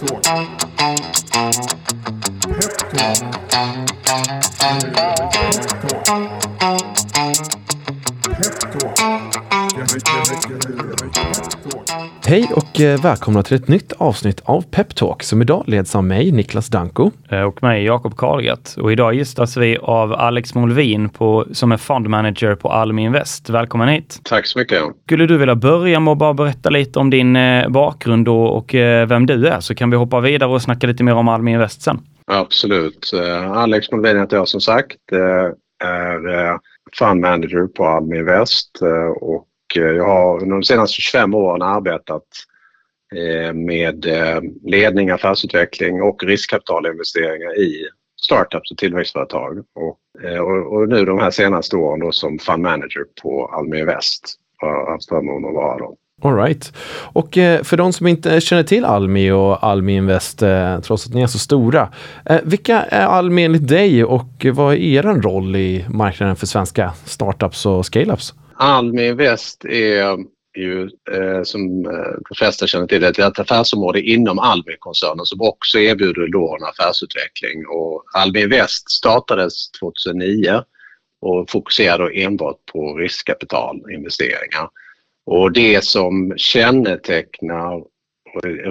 Peptor. Peptor. Peptor. Hej och eh, välkomna till ett nytt avsnitt av Peptalk som idag leds av mig, Niklas Danko. Eh, och mig, Jakob Karlgart. Och idag gästas vi av Alex Molvin på, som är fund manager på Almi Invest. Välkommen hit! Tack så mycket! Skulle du vilja börja med att bara berätta lite om din eh, bakgrund och, och vem du är, så kan vi hoppa vidare och snacka lite mer om Almi Invest sen. Absolut. Alex Molvin heter jag som sagt. är fund manager på Almi Invest och Eh, jag har under de senaste 25 åren arbetat eh, med eh, ledning, affärsutveckling och riskkapitalinvesteringar i startups och tillväxtföretag. Och, och, nu de här senaste åren då som fund manager på Almi Invest. Har haft förmånen att vara då. All right. Och för de som inte känner till Almi och Almi Invest, trots att ni är så stora. vilka är Almi enligt dig och vad är er roll i marknaden för svenska startups och scaleups? Almi Invest är ju eh, som eh, de flesta känner till ett affärsområde inom Almi-koncernen som också erbjuder lån och affärsutveckling. Och Almi Invest startades 2009 och fokuserar enbart på riskkapitalinvesteringar. Och det som kännetecknar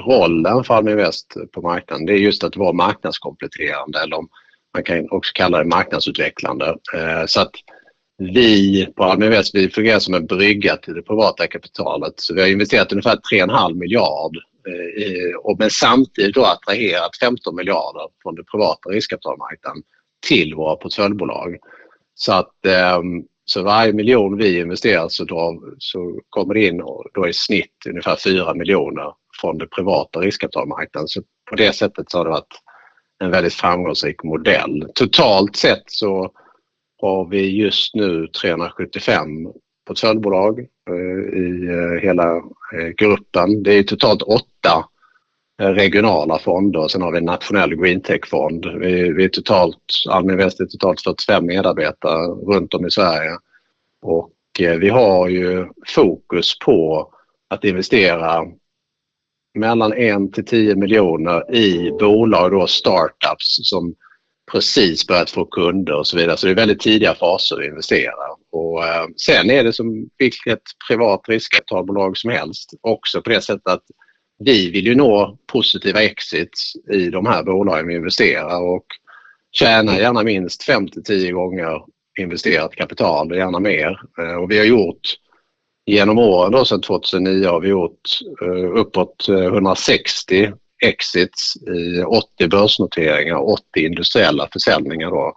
rollen för Almi Invest på marknaden det är just att vara marknadskompletterande eller man kan också kalla det marknadsutvecklande. Eh, så att vi på Almi Invest vi fungerar som en brygga till det privata kapitalet. Så vi har investerat ungefär 3,5 miljard eh, och men samtidigt då attraherat 15 miljarder från den privata riskkapitalmarknaden till våra portföljbolag. Så att eh, så varje miljon vi investerar så, då, så kommer det in då i snitt ungefär 4 miljoner från den privata riskkapitalmarknaden. Så på det sättet så har det varit en väldigt framgångsrik modell. Totalt sett så har vi just nu 375 portföljbolag eh, i eh, hela eh, gruppen. Det är totalt åtta regionala fonder och sen har vi en nationell green tech-fond. Vi, vi är totalt, Almi Invest är totalt 45 medarbetare runt om i Sverige. Och vi har ju fokus på att investera mellan 1 till 10 miljoner i bolag, då startups som precis börjat få kunder och så vidare. Så det är väldigt tidiga faser att investera. Och, eh, sen är det som vilket privat riskkapitalbolag som helst också på det sättet att vi vill ju nå positiva exits i de här bolagen vi investerar och tjäna gärna minst 5 10 gånger investerat kapital, gärna mer. Eh, och vi har gjort genom åren då, sedan 2009 har vi gjort eh, uppåt eh, 160 exits i 80 börsnoteringar och 80 industriella försäljningar. Då.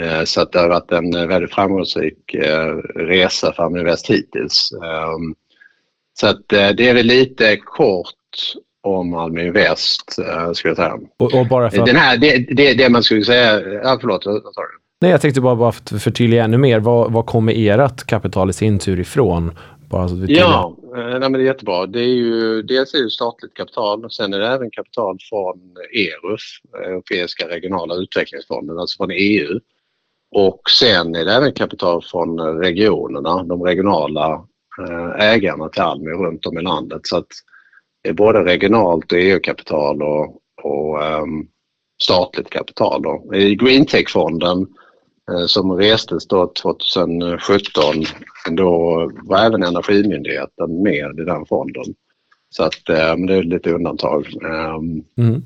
Eh, så att det har varit en väldigt framgångsrik eh, resa för Aminvest hittills. Ehm, så att eh, det är väl lite kort om Almi Invest, skulle jag säga. Och, och bara för Den här, det, det, det man skulle säga... Ja, förlåt? Nej, jag tänkte bara, bara förtydliga ännu mer. Vad, vad kommer ert kapital i sin tur ifrån? Bara så ja, eh, nej, men det är jättebra. Det är ju, dels är det statligt kapital och sen är det även kapital från ERUF, Europeiska regionala utvecklingsfonden, alltså från EU. Och sen är det även kapital från regionerna, de regionala eh, ägarna till Almi runt om i landet. Så att det är både regionalt och EU-kapital och, och um, statligt kapital. Då. I Greentech-fonden som restes då 2017. Då var även Energimyndigheten med i den fonden. Så att eh, det är lite undantag. Ehm, mm.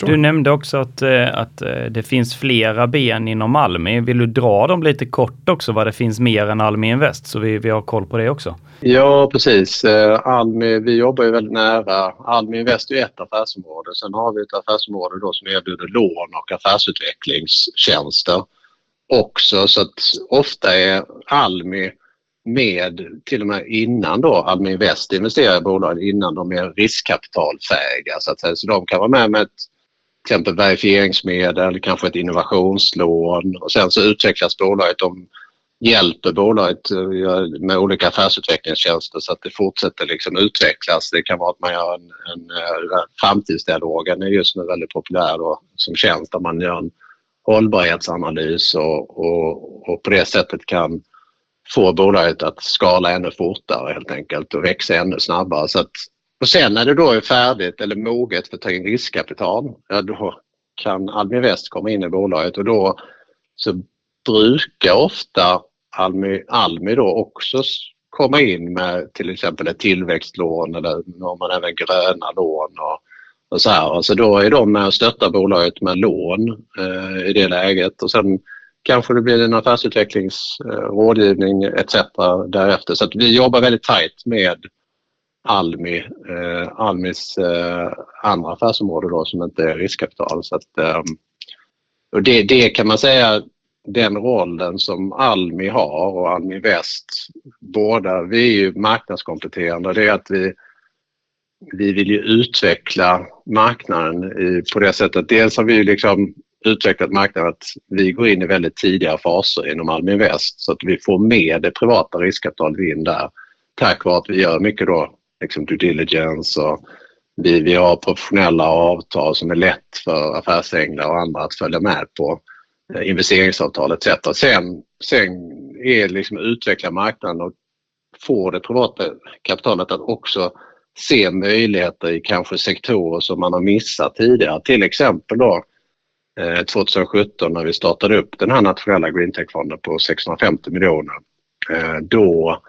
Du nämnde också att, eh, att det finns flera ben inom Almi. Vill du dra dem lite kort också, vad det finns mer än Almi Invest, så vi, vi har koll på det också? Ja, precis. Almi, vi jobbar ju väldigt nära. Almi Invest är ett affärsområde. Sen har vi ett affärsområde då som erbjuder lån och affärsutvecklingstjänster också så att ofta är Almi med till och med innan då Almi Invest investerar i bolagen innan de är riskkapitalfähiga så att säga. Så de kan vara med med ett till exempel verifieringsmedel, kanske ett innovationslån och sen så utvecklas bolaget. De hjälper bolaget eh, med olika affärsutvecklingstjänster så att det fortsätter liksom utvecklas. Det kan vara att man gör en, en, en framtidsdialogen är just nu väldigt populär då, som tjänst där man gör en hållbarhetsanalys och, och, och på det sättet kan få bolaget att skala ännu fortare helt enkelt och växa ännu snabbare. Så att och sen när det då är färdigt eller moget för att ta in riskkapital, ja då kan Almi Väst komma in i bolaget och då så brukar ofta Almi, Almi då också komma in med till exempel ett tillväxtlån eller har man även gröna lån och, och så här. Alltså då är de med och stöttar bolaget med lån eh, i det läget och sen kanske det blir en affärsutvecklingsrådgivning eh, etc. därefter. Så att vi jobbar väldigt tajt med Almi, eh, Almis eh, andra affärsområde då som inte är riskkapital. Så att, eh, och det, det kan man säga den rollen som Almi har och Almi Väst, båda, vi är ju marknadskompletterande. Det är att vi, vi vill ju utveckla marknaden på det sättet. Dels har vi liksom utvecklat marknaden att vi går in i väldigt tidiga faser inom Almi Invest så att vi får med det privata riskkapitalet in där tack vare att vi gör mycket då liksom due diligence och vi, vi har professionella avtal som är lätt för affärsänglar och andra att följa med på eh, investeringsavtal etc. Sen, sen är liksom utveckla marknaden och få det privata kapitalet att också se möjligheter i kanske sektorer som man har missat tidigare. Till exempel då eh, 2017 när vi startade upp den här nationella greentech-fonden på 650 miljoner. Eh, då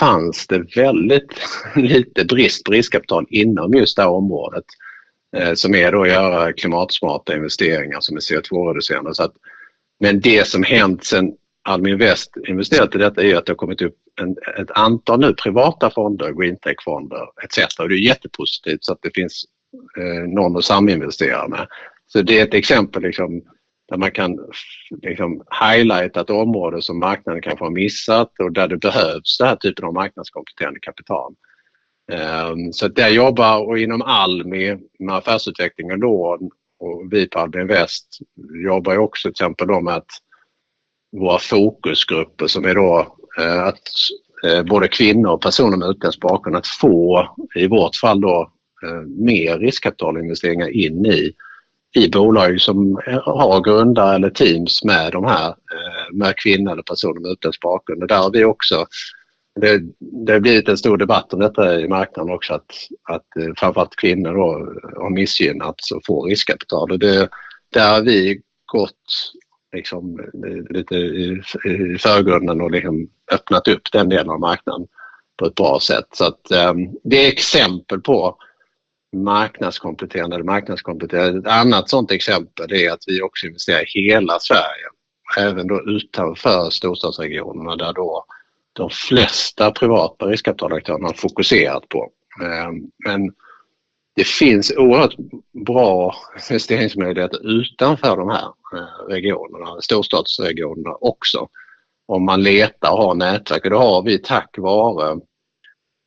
fanns det väldigt lite brist på riskkapital inom just det här området eh, som är då att göra klimatsmarta investeringar som är CO2-reducerande. Men det som hänt sen Almi Invest investerat i detta är att det har kommit upp en, ett antal nu privata fonder, greentech-fonder etc. Och det är jättepositivt så att det finns eh, någon att saminvestera med. Så det är ett exempel liksom, där man kan liksom highlighta ett område som marknaden kanske har missat och där det behövs den här typen av marknadskompletterande kapital. Um, så där jobbar och inom Almi med affärsutveckling och lån och vi på Almi Invest jobbar också till exempel då med att våra fokusgrupper som är då eh, att eh, både kvinnor och personer med utländsk bakgrund att få i vårt fall då eh, mer riskkapitalinvesteringar in i i bolag som har grundare eller teams med de här med kvinnor eller personer med utländsk bakgrund. Och där har vi också det, det har blivit en stor debatt om detta i marknaden också att, att framförallt kvinnor då har missgynnats och får riskkapital. Och det, där har vi gått liksom, eh, lite i, i förgrunden och liksom öppnat upp den delen av marknaden på ett bra sätt. Så att, um, det är exempel på marknadskompletterande eller marknadskompletterande. Ett annat sådant exempel är att vi också investerar i hela Sverige. Även då utanför storstadsregionerna där då de flesta privata riskkapitalaktörerna har fokuserat på. Ehm, men det finns oerhört bra investeringsmöjligheter utanför de här eh, regionerna, storstadsregionerna också. Om man letar och har nätverk och det har vi tack vare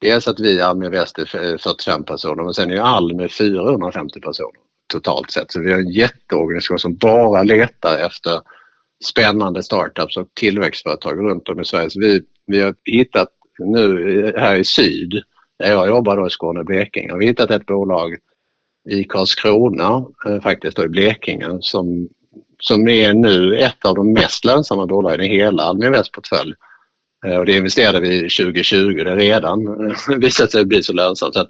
Dels att vi i Almi Väst är 45 eh, personer men sen är ju Almi 450 personer totalt sett. Så vi har en jätteorganisation som bara letar efter spännande startups och tillväxtföretag runt om i Sverige. Så vi, vi har hittat nu här i syd, där jag jobbar då i Skåne och Blekinge, har vi hittat ett bolag i Karlskrona, eh, faktiskt då i Blekinge, som, som är nu ett av de mest lönsamma bolagen i hela Almi Väst portfölj. Eh, och det investerade vi 2020. Det redan eh, visat sig bli så lönsamt. Så att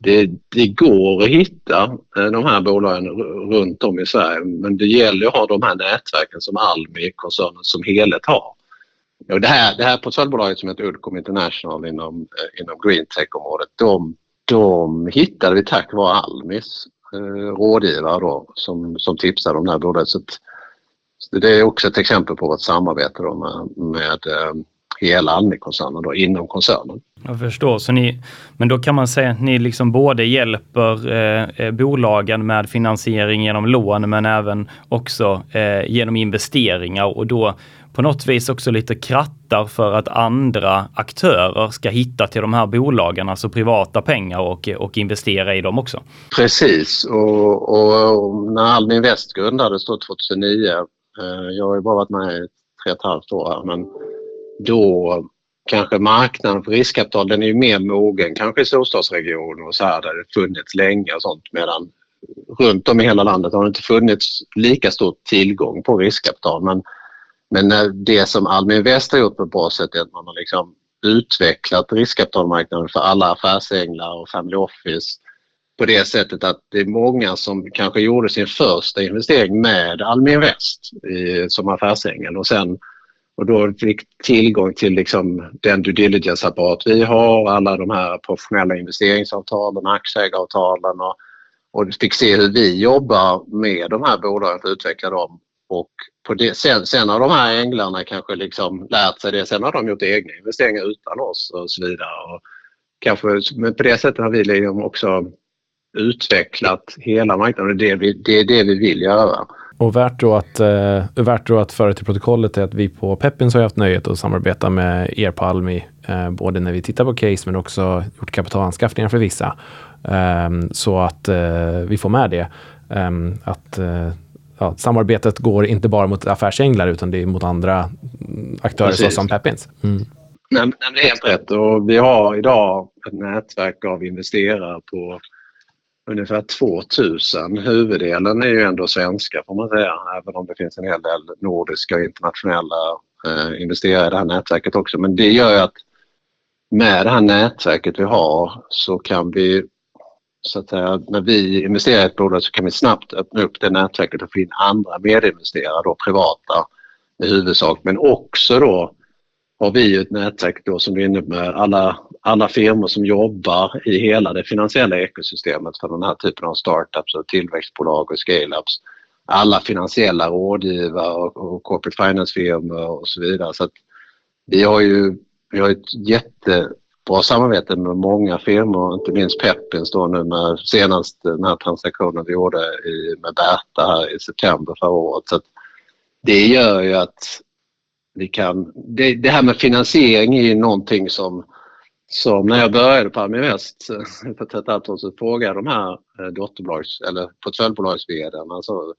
det, det går att hitta de här bolagen runt om i Sverige men det gäller att ha de här nätverken som Almi-koncernen som helhet har. Och det, här, det här portföljbolaget som heter Uddcomb International inom, eh, inom greentech-området de, de hittade vi tack vare Almis eh, rådgivare då, som, som tipsade om det här bolaget. Så, att, det är också ett exempel på vårt samarbete då med, med eh, hela Almi-koncernen då, inom koncernen. Jag förstår, så ni, men då kan man säga att ni liksom både hjälper eh, eh bolagen med finansiering genom lån men även också eh, genom investeringar och då på något vis också lite krattar för att andra aktörer ska hitta till de här bolagen, alltså privata pengar och, och investera i dem också. Precis och, och, och när Almi Invest grundades då 2009, eh, jag har ju bara varit med i tre och ett halvt år här, men då kanske marknaden för riskkapital den är ju mer mogen kanske i storstadsregioner och så här där det funnits länge och sånt medan runt om i hela landet har det inte funnits lika stor tillgång på riskkapital men, men det som Almi Invest har gjort på ett bra sätt är att man har liksom utvecklat riskkapitalmarknaden för alla affärsänglar och family office på det sättet att det är många som kanske gjorde sin första investering med Almi Invest som affärsängel och sen och då fick tillgång till liksom den due diligence-apparat vi har, alla de här professionella investeringsavtalen, aktieägaravtalen och, och fick se hur vi jobbar med de här bolagen för att utveckla dem. Och på det, sen, sen har de här änglarna kanske liksom lärt sig det. Sen har de gjort egna investeringar utan oss och så vidare. Och kanske, men på det sättet har vi liksom också utvecklat hela marknaden det, det är det vi vill göra. Och värt då, att, eh, värt då att föra till protokollet är att vi på Peppins har haft nöjet att samarbeta med er på Almi, eh, både när vi tittar på case men också gjort kapitalanskaffningar för vissa. Eh, så att eh, vi får med det. Ehm, att eh, ja, samarbetet går inte bara mot affärsänglar utan det är mot andra aktörer Precis. såsom Peppins. Mm. Nej, det är helt rätt och vi har idag ett nätverk av investerare på ungefär 2000. Huvuddelen är ju ändå svenska får man säga, även om det finns en hel del nordiska och internationella eh, investerare i det här nätverket också. Men det gör ju att med det här nätverket vi har så kan vi så att säga, när vi investerar i ett bolag så kan vi snabbt öppna upp det nätverket och få in andra medinvesterare, då privata i huvudsak, men också då har vi ett nätverk då som innebär alla, alla firmor som jobbar i hela det finansiella ekosystemet för den här typen av startups och tillväxtbolag och scaleups. Alla finansiella rådgivare och, och corporate finance-firmor och så vidare. Så vi har ju vi har ett Bra samarbete med många firmor, inte minst Peppins då nu med senast den här transaktionen vi gjorde i, med Berta här i september förra året. Så det gör ju att vi kan, det, det här med finansiering är ju någonting som, som när jag började på Alminvest för ett halvt år sedan frågade de här eh, dotterbolags eller portföljbolags alltså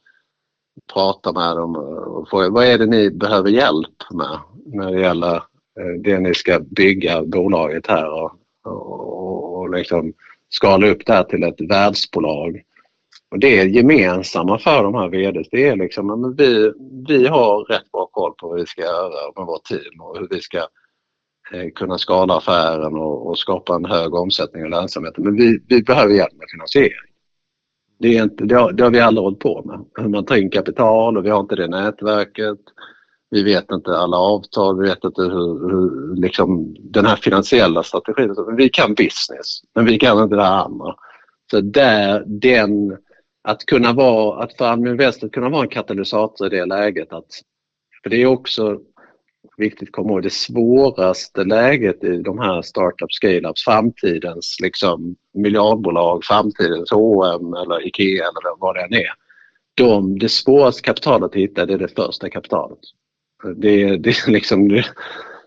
prata med dem och fråga vad är det ni behöver hjälp med när det gäller Eh, det ni ska bygga bolaget här och, och, och liksom skala upp det här till ett världsbolag. Och det gemensamma för de här VDs det är liksom att vi, vi har rätt bra koll på vad vi ska göra med vårt team och hur vi ska eh, kunna skala affären och, och, skapa en hög omsättning och lönsamhet. Men vi, vi behöver hjälp med finansiering. Det, är inte, det, har, det har vi aldrig hållit på med. Hur man tar in kapital och vi har inte det nätverket. Vi vet inte alla avtal, vi vet inte hur, hur liksom, den här finansiella strategin. Vi kan business, men vi kan inte det här andra. Så där, den att kunna vara, att för Almi Invest att kunna vara en katalysator i det läget. Att, för det är också viktigt att komma ihåg det svåraste läget i de här startup scale-ups, framtidens liksom miljardbolag, framtidens H&M eller IKEA eller vad det än är. De, det svåraste kapitalet att hitta det är det första kapitalet. Det, det, är liksom,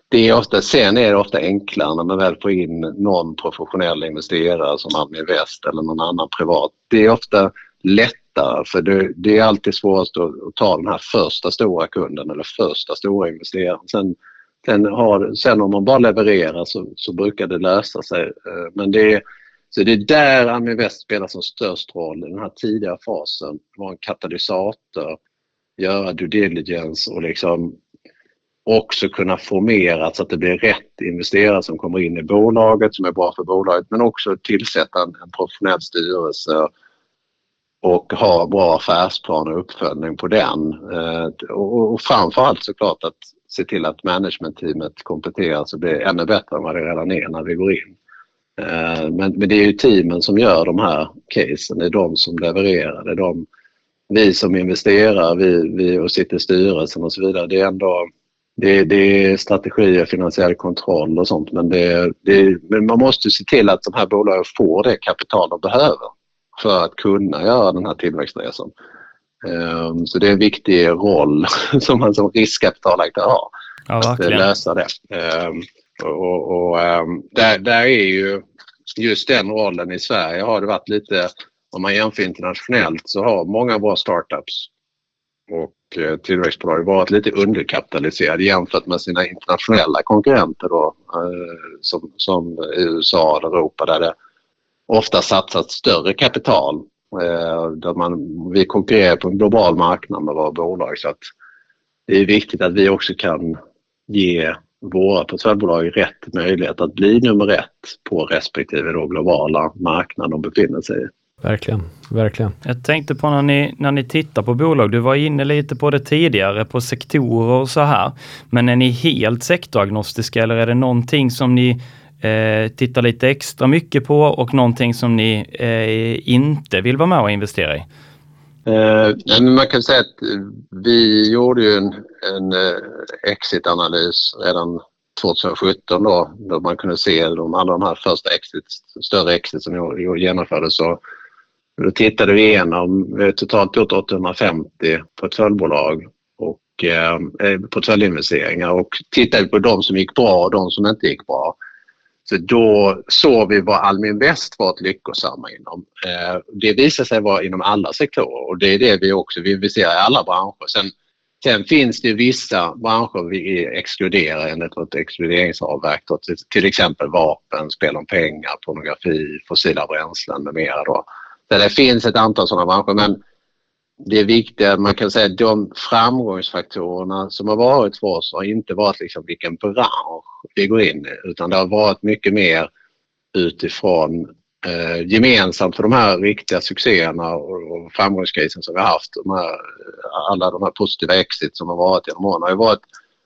det, är ofta, sen är det ofta enklare när man väl får in någon professionell investerare som Almi Invest eller någon annan privat. Det är ofta lättare för det, det är alltid svårast att, att, ta den här första stora kunden eller första stora investeraren. Sen, sen, har, sen om man bara levererar så, så brukar det lösa sig. Eh, men det är, så det är där Aminvest spelar som störst roll, i den här tidiga fasen. Vara en katalysator, göra due diligence och liksom också kunna formera så alltså att det blir rätt investerare som kommer in i bolaget som är bra för bolaget men också tillsätta en, en professionell styrelse och ha bra affärsplan och uppföljning på den. Eh, och framförallt såklart att se till att managementteamet kompletteras och blir ännu bättre än vad det redan är när vi går in. Eh, men, men det är ju teamen som gör de här casen, det är de som levererar, det är de, vi som investerar, vi, vi och sitter i styrelsen och så vidare. Det är ändå det, det är strategier, finansiell kontroll och sånt men, det, det, men man måste se till att de här bolagen får det kapital de behöver för att kunna göra den här tillväxtresan. Ehm, så det är en viktig roll som man som riskkapitalaktör har. Ja, att eh, lösa det. Ehm, och, och ehm, där, där är ju just den rollen i Sverige har det varit lite, om man jämför internationellt så har många bra startups och Eh, tillväxtbolag varit lite underkapitaliserade jämfört med sina internationella konkurrenter då, eh, som, som USA och Europa där det ofta satsat större kapital. Eh, där man, vi konkurrerar på en global marknad med våra bolag så att det är viktigt att vi också kan ge våra portföljbolag rätt möjlighet att bli nummer ett på respektive då globala marknad de befinner sig i. Verkligen, verkligen. Jag tänkte på när ni, när ni tittar på bolag, du var inne lite på det tidigare, på sektorer och så här. Men är ni helt sektoragnostiska eller är det någonting som ni eh, tittar lite extra mycket på och någonting som ni eh, inte vill vara med och investera i? Eh, man kan säga att vi gjorde ju en, en uh, exit-analys redan 2017 då, då man kunde se de, alla de här första exit, större exit som genomfördes. Så då tittade vi igenom, vi har totalt gjort 850 portföljbolag och eh, eh portföljinvesteringar och tittade på de som gick bra och de som inte gick bra. Så då såg vi vad Almin Väst varit lyckosamma inom. Eh, det visade sig vara inom alla sektorer och det är det vi också, vi investerar i alla branscher. Sen, sen finns det vissa branscher vi exkluderar enligt vårt exkluderingsavverk. Till, till exempel vapen, spel om pengar, pornografi, fossila bränslen med mera. Då. Så det finns ett antal sådana branscher men det är viktigt, man kan säga att de framgångsfaktorerna som har varit för oss har inte varit liksom vilken bransch vi går in i utan det har varit mycket mer utifrån eh, gemensamt för de här riktiga succéerna och, och framgångskrisen som vi har haft. De här, alla de här positiva exit som har varit genom åren har ju varit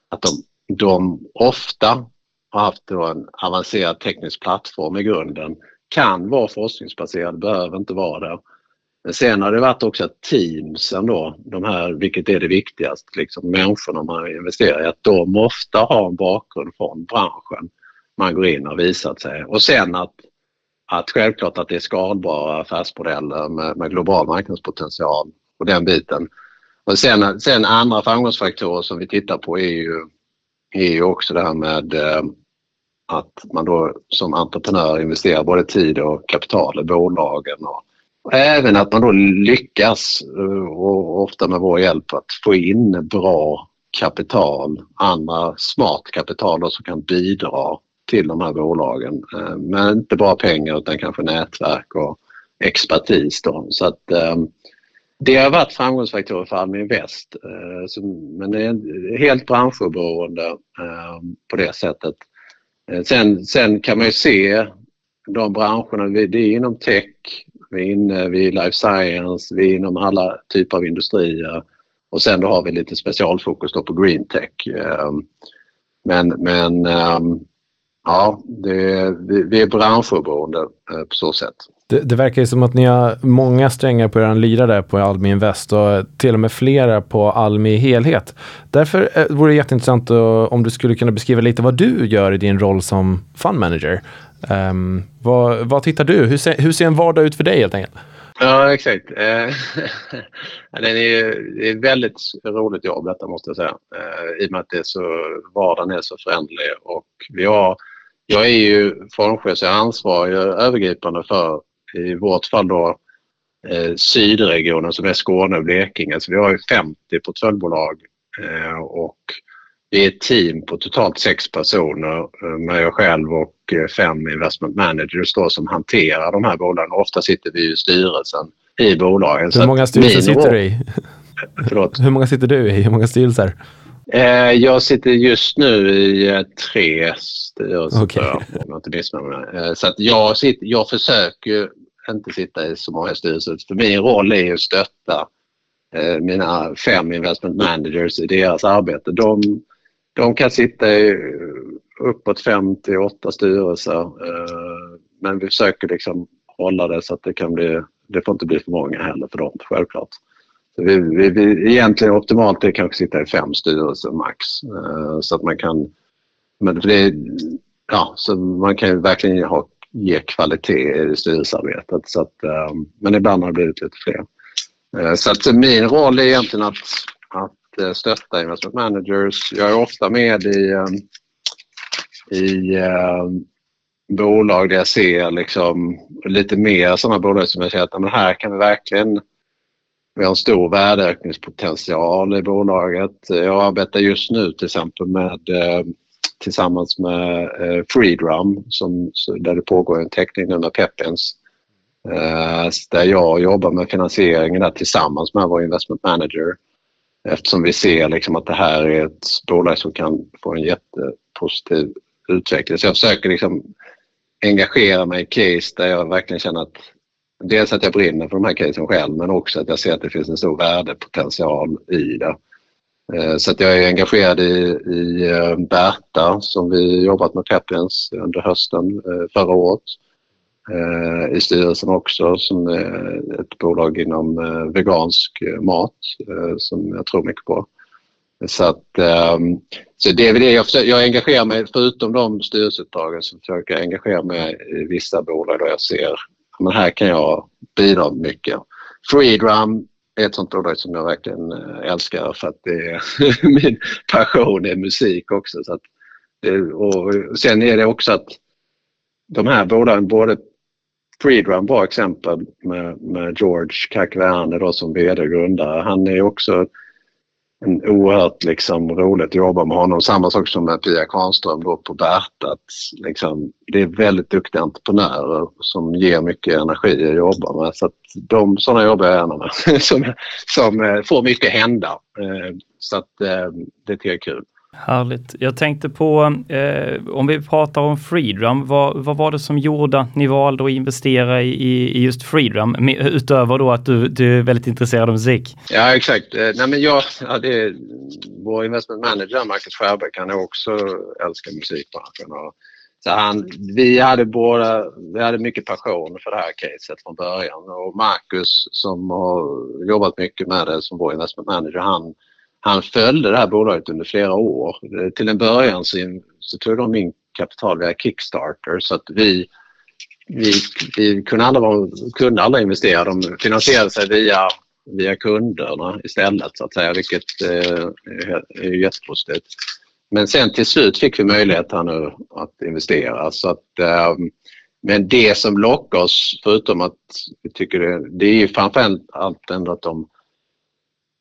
att de, de ofta har haft en avancerad teknisk plattform i grunden. Kan vara forskningsbaserad, behöver inte vara det. Men sen har det varit också att teamsen då, de här, vilket är det viktigaste, liksom människorna man investerar i, att de ofta har en bakgrund från branschen man går in och visat sig. Och sen att, att självklart att det är skalbara affärsmodeller med, med global marknadspotential och den biten. Och sen, sen andra framgångsfaktorer som vi tittar på är ju, är ju också det här med eh, att man då som entreprenör investerar både tid och kapital i bolagen och Även att man då lyckas, eh, och ofta med vår hjälp, att få in bra kapital, andra smart kapital som kan bidra till de här bolagen. Eh, men inte bara pengar utan kanske nätverk och expertis. Då. Så att, eh, det har varit framgångsfaktorer för Almi Invest. Men det är helt branschoberoende på det sättet. Eh, sen, sen kan man ju se de branscherna, det är inom tech, vi är inne vid life science, vi är inom alla typer av industrier och sen då har vi lite specialfokus då på green tech. Eh, men, men ehm, ja, det, vi är branschoberoende eh, på så sätt. Det, det, verkar ju som att ni har många strängar på er lyra där på Almi Invest och till och med flera på Almi helhet. Därför eh, vore det jätteintressant om du skulle kunna beskriva lite vad du gör i din roll som fund manager. Um, vad, vad tittar du? Hur ser, hur ser en vardag ut för dig helt enkelt? Ja, exakt. Eh, det är ett väldigt roligt jobb detta måste jag säga. Eh, I och med att det är så, vardagen är så förändlig. Och vi har, jag är ju fondchef så jag ansvarar övergripande för, i vårt fall då, eh, sydregionen som är Skåne och Blekinge. Så vi har ju 50 portföljbolag och vi är ett team på totalt sex personer eh, med jag själv och eh, fem investment managers då, som hanterar de här bolagen. Ofta sitter vi i styrelsen i bolagen. Hur många styrelser sitter du i? Förlåt? Hur många sitter du i? Hur många styrelser? Eh, jag sitter just nu i tre styrelser, okay. om jag inte missminner mig. Så att jag, sitter, jag försöker inte sitta i så många styrelser. För min roll är att stötta eh, mina fem investment managers i deras arbete. De de kan sitta i uppåt 58 styrelser eh, men vi försöker liksom hålla det så att det kan bli, det får inte bli för många heller för dem självklart. Så vi, vi, vi, egentligen optimalt är kanske sitta i fem styrelser max eh, så att man kan men det, ja, så man kan ju verkligen ha, ge kvalitet i styrelsearbetet. Så att, ehm, men ibland har det blivit lite fler. Eh, så att min roll är egentligen att, att eh, stötta investment managers. Jag är ofta med i, ehm, i ehm, bolag där jag ser liksom lite mer sådana bolag som jag ser att men här kan vi verkligen vi har en stor värdeökningspotential i bolaget. Jag arbetar just nu till exempel med tillsammans med eh, Freedrum som, där det pågår en teckning med Pepins. Eh, där jag jobbar med finansieringen där tillsammans med vår investment manager. Eftersom vi ser liksom att det här är ett bolag som kan få en jättepositiv utveckling. Så jag försöker liksom engagera mig i case där jag verkligen känner att dels att jag brinner för de här casen själv men också att jag ser att det finns en stor värdepotential i det. Eh, så att jag är engagerad i, i eh, Berta som vi jobbat med Peppins under hösten eh, förra året. I styrelsen också som är ett bolag inom vegansk mat som jag tror mycket på. Så, att, ehm, så det är väl det jag, försöker, jag engagerar mig, förutom de styrelseuppdragen så försöker jag engagera mig i vissa bolag där jag ser att här kan jag bidra mycket. Freedrum ett sånt bolag som jag verkligen eh, älskar för att det är min passion är musik också. Så att, och sen är det också att de här bolagen, både Freedrum bra exempel med, med George Kakverne då som vd och grundare. Han är också en oerhört liksom, roligt att jobba med honom. Samma sak som med Pia Kvarnström då på Berta. liksom, det är väldigt duktiga entreprenörer som ger mycket energi att jobba med. Så att de, sådana jobbar jag gärna med som, som eh, får mycket hända. Eh, så att eh, det tycker jag är kul. Härligt. Jag tänkte på, eh, om vi pratar om Freedrum, vad, vad var det som gjorde att ni valde att investera i, i just Freedrum? Utöver då att du, du är väldigt intresserad av musik. Ja, exakt. Eh, nej, men jag, ja, det är, vår investment manager, Marcus Skärbeck, han är också älskar musikbranschen. Och, så han, vi, hade båda, vi hade mycket passion för det här caset från början och Marcus som har jobbat mycket med det som vår investment manager, han han följde det här bolaget under flera år. Eh, till en början så, så tog de in kapital via Kickstarter så att vi, vi, vi kunde, aldrig, kunde aldrig investera. De finansierade sig via, via kunderna istället så att säga vilket eh, är jättepositivt. Men sen till slut fick vi möjlighet här nu att investera. Så att, eh, men det som lockar oss, förutom att vi tycker det, det är ju framförallt ändå att de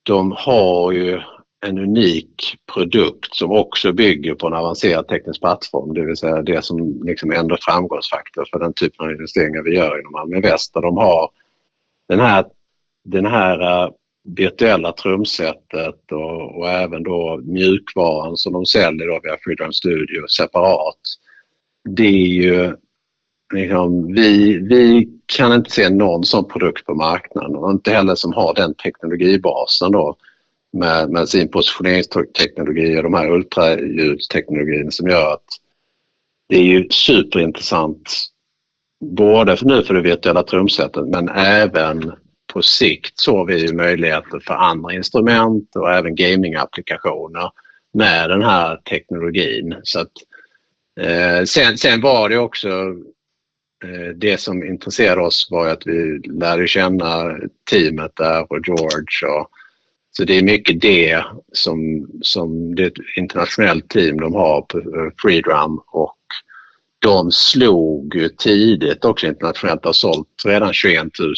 de har ju en unik produkt som också bygger på en avancerad teknisk plattform, det vill säga det som liksom ändå framgångsfaktor för den typen av investeringar vi gör inom Almi Väst. De har den här, den här eh, virtuella trumsetet och, och, även då mjukvaran som de säljer då via Freedom Studio separat. Det är ju liksom, vi, vi kan inte se någon sån produkt på marknaden och inte heller som har den teknologibasen då med, med sin positioneringsteknologi och de här ultraljudsteknologin som gör att det är ju superintressant både för nu för det virtuella trumsetet men även på sikt såg vi möjligheter för andra instrument och även gamingapplikationer med den här teknologin. Så att, eh, sen, sen var det också Eh, det som intresserade oss var att vi lärde känna teamet där och George. Och, så det är mycket det som, som det är ett internationellt team de har på eh, Freedrum och de slog ju tidigt också internationellt har sålt redan 21 000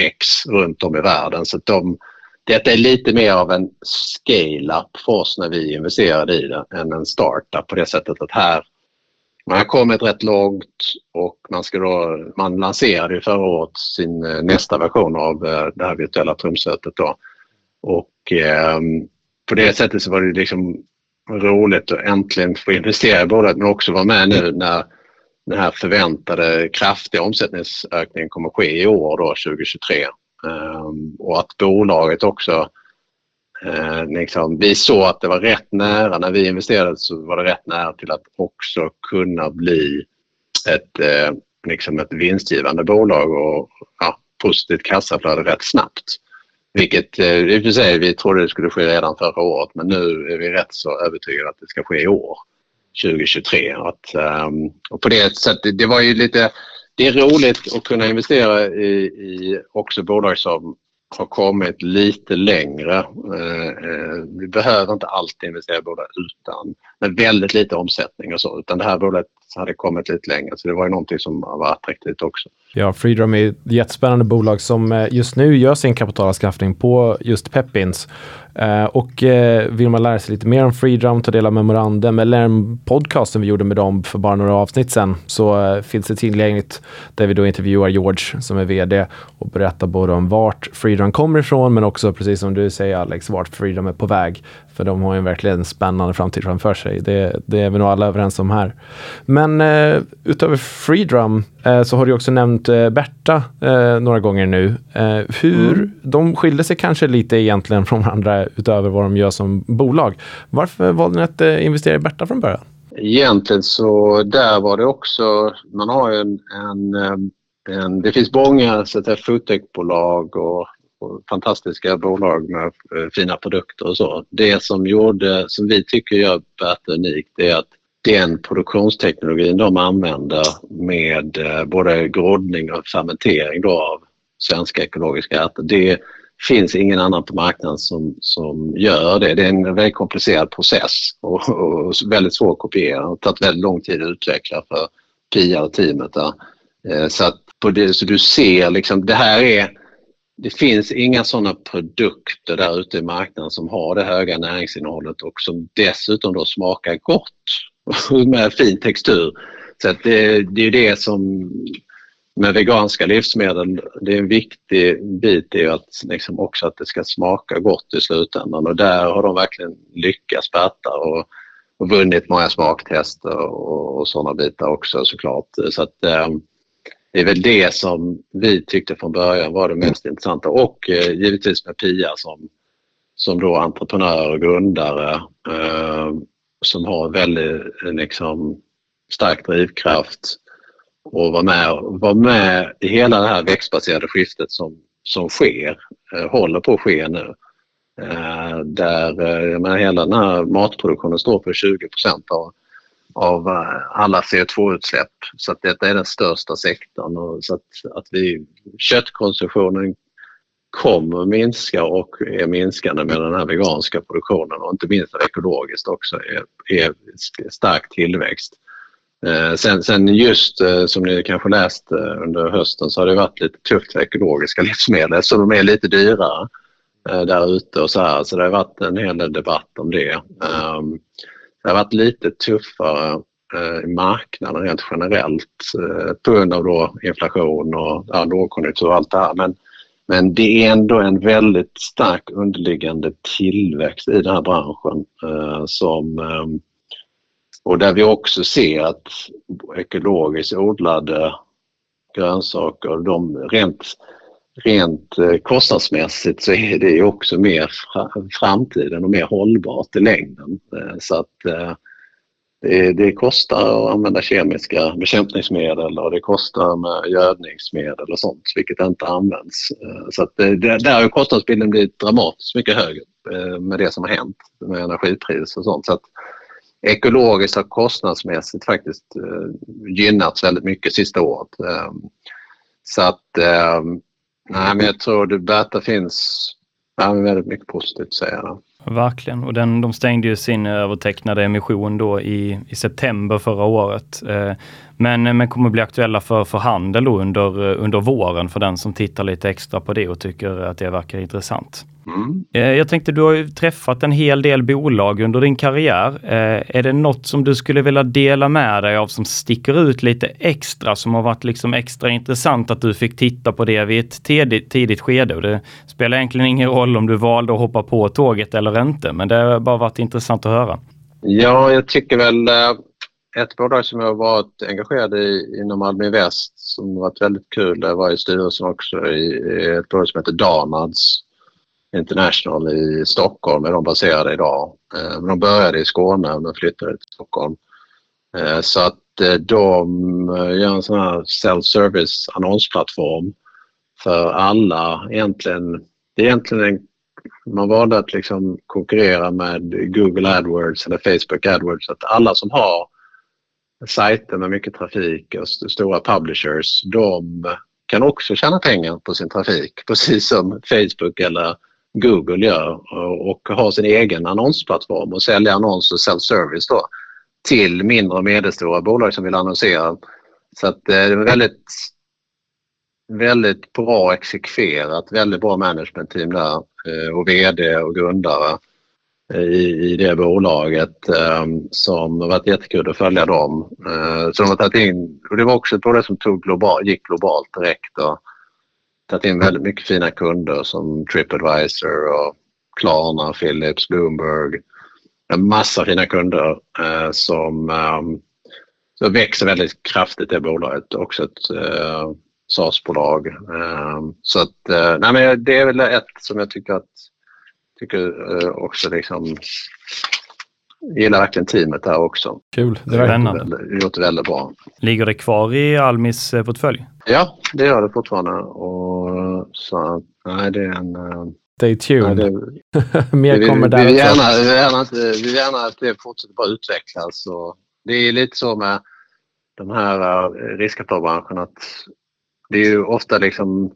ex runt om i världen. Så de, detta är lite mer av en scale-up för oss när vi investerade i det än en startup på det sättet att här man har kommit rätt långt och man, ska då, man lanserade förra året sin eh, nästa version av eh, det här virtuella trumsetet. Då. Och eh, på det sättet så var det liksom roligt att äntligen få investera i bolaget men också vara med nu när den här förväntade kraftiga omsättningsökningen kommer att ske i år då 2023. Um, och att bolaget också Eh, liksom, vi såg att det var rätt nära, när vi investerade så var det rätt nära till att också kunna bli ett, eh, liksom ett vinstgivande bolag och ja, positivt kassaflöde rätt snabbt. Vilket eh, i och för sig vi trodde det skulle ske redan förra året men nu är vi rätt så övertygade att det ska ske i år, 2023. Att, ehm, och på det sättet, det var ju lite, det är roligt att kunna investera i, i också bolag som har kommit lite längre. Eh, eh, vi behöver inte alltid investera i bolag utan med väldigt lite omsättning och så utan det här bolaget hade kommit lite längre så det var ju någonting som var attraktivt också. Ja, Freedom är ett jättespännande bolag som eh, just nu gör sin kapitalanskaffning på just Pepins. Uh, eh, och uh, vill man lära sig lite mer om Freedom, ta del av memorandum eller en podcast som vi gjorde med dem för bara några avsnitt sedan så uh, finns det tillgängligt där vi då intervjuar George som är vd och berättar både om vart Freedom kommer ifrån men också precis som du säger Alex, vart Freedom är på väg. För de har ju verkligen en spännande framtid framför sig. Det, det är vi nog alla överens om här. Men utöver Freedom så har du också nämnt Berta några gånger nu. hur mm. De skilde sig kanske lite egentligen från varandra utöver vad de gör som bolag. Varför valde ni att eh, investera i Berta från början? Egentligen så där var det också, man har ju en, en, eh, en det finns många foodtechbolag och, och fantastiska bolag med eh, fina produkter och så. Det som gjorde, som vi tycker gör Berta unikt, är att den produktionsteknologin de använder med eh, både groddning och fermentering då av svenska ekologiska ärtor, det finns ingen annan på marknaden som, som gör det. Det är en väldigt komplicerad process och, och väldigt svår att kopiera. Det har tagit väldigt lång tid att utveckla för Pia och teamet där. Eh, så, att på det, så du ser liksom, det här är det finns inga sådana produkter där ute i marknaden som har det höga näringsinnehållet och som dessutom då smakar gott med fin textur. Så det, det är det som med veganska livsmedel, det är en viktig bit är att liksom också att det ska smaka gott i slutändan och där har de verkligen lyckats Berta och, och vunnit många smaktester och, och sådana bitar också såklart. Så att, eh, det är väl det som vi tyckte från början var det mest intressanta och eh, givetvis med Pia som, som då entreprenör och grundare eh, som har väldigt eh, liksom, stark drivkraft och vara med, var med i hela det här växtbaserade skiftet som, som sker, eh, håller på att ske nu. Eh, där menar, hela den här matproduktionen står för 20 av, av alla CO2-utsläpp. Så att detta är den största sektorn. Och så att, att vi, köttkonsumtionen kommer minska och är minskande med den här veganska produktionen och inte minst ekologiskt också är, är stark tillväxt. Eh, sen, sen just eh, som ni kanske läst eh, under hösten så har det varit lite tufft för ekologiska livsmedel så de är lite dyrare eh, där ute och så här. Så det har varit en hel del debatt om det. Ehm, det har varit lite tuffare eh, i marknaden rent generellt eh, på grund av då inflation och ja, lågkonjunktur och allt det här. Men, men det är ändå en väldigt stark underliggande tillväxt i den här branschen eh, som eh, och där vi också ser att ekologiskt odlade grönsaker, de rent, rent eh, kostnadsmässigt så är det också mer framtiden och mer hållbart i längden. Eh, så att eh, det, det kostar att använda kemiska bekämpningsmedel och det kostar med gödningsmedel och sånt, vilket inte används. Eh, så att det, där har kostnadsbilden blivit dramatiskt mycket högre eh, med det som har hänt med energipris och sånt. Så att ekologiskt har kostnadsmässigt faktiskt eh, gynnats väldigt mycket sista året. Så att nej, men jag tror det Berta finns väldigt mycket positivt att säga. Verkligen, och den, de stängde ju sin övertecknade emission då i, i september förra året. Eh, men, men kommer bli aktuella för, för handel under, under våren för den som tittar lite extra på det och tycker att det verkar intressant. Mm. Eh, jag tänkte, du har ju träffat en hel del bolag under din karriär. Eh, är det något som du skulle vilja dela med dig av som sticker ut lite extra, som har varit liksom extra intressant att du fick titta på det vid ett tidigt, tidigt skede? Och det spelar egentligen ingen roll om du valde att hoppa på tåget eller inte, men det har bara varit intressant att höra. Ja, jag tycker väl eh, ett bolag som jag har varit engagerad i inom Almi Väst som varit väldigt kul, Jag var i styrelsen också i ett bolag som heter Danads International i Stockholm är de baserade idag. Eh, de började i Skåne men flyttade till Stockholm. Eh, så att eh, de gör en sån här self-service annonsplattform för alla egentligen. Det är egentligen en, man valde att liksom konkurrera med Google AdWords eller Facebook AdWords. Att alla som har sajter med mycket trafik och stora publishers de kan också tjäna pengar på sin trafik precis som Facebook eller Google gör och har sin egen annonsplattform och säljer annonser self-service då till mindre och medelstora bolag som vill annonsera. Så att eh, det är väldigt väldigt bra exekverat, väldigt bra managementteam där eh, och VD och grundare i, i det bolaget eh, som har varit jättekul att följa dem. Eh, så de har tagit in, och det var också ett bolag som tog global, gick globalt direkt och tagit in väldigt mycket fina kunder som Tripadvisor och Klarna, Philips, Bloomberg. En massa fina kunder eh, som ehm, så växer väldigt kraftigt det bolaget. Också ett eh, SaaS-bolag. Ehm, så att, eh, nej men det är väl ett som jag tycker att tycker eh, också liksom gillar verkligen teamet där också. Kul. Det har gjort det väldigt bra. Ligger det kvar i Almis eh, portfölj? Ja, det gör det fortfarande. Och, så nej, det är en... Eh, Stay tuned. Nej, det, Mer vi, kommer där vi gärna, vi, vill gärna, vi vill gärna att det fortsätter bara utvecklas. Och det är lite så med den här riskkapitalbranschen att det är ju ofta liksom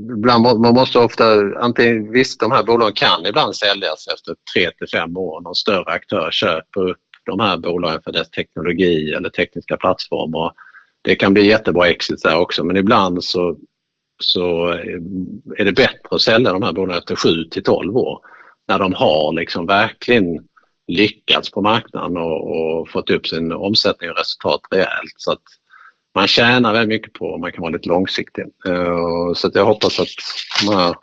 Ibland, man måste ofta, antingen, visst de här bolagen kan ibland säljas efter 3 till 5 år. Någon större aktör köper upp de här bolagen för dess teknologi eller tekniska plattformar. Det kan bli jättebra exit där också men ibland så, så är det bättre att sälja de här bolagen efter 7 till 12 år. När de har liksom verkligen lyckats på marknaden och, och fått upp sin omsättning och resultat rejält. Så att, man tjänar väldigt mycket på om man kan vara lite långsiktig. Eh, så så jag hoppas att de här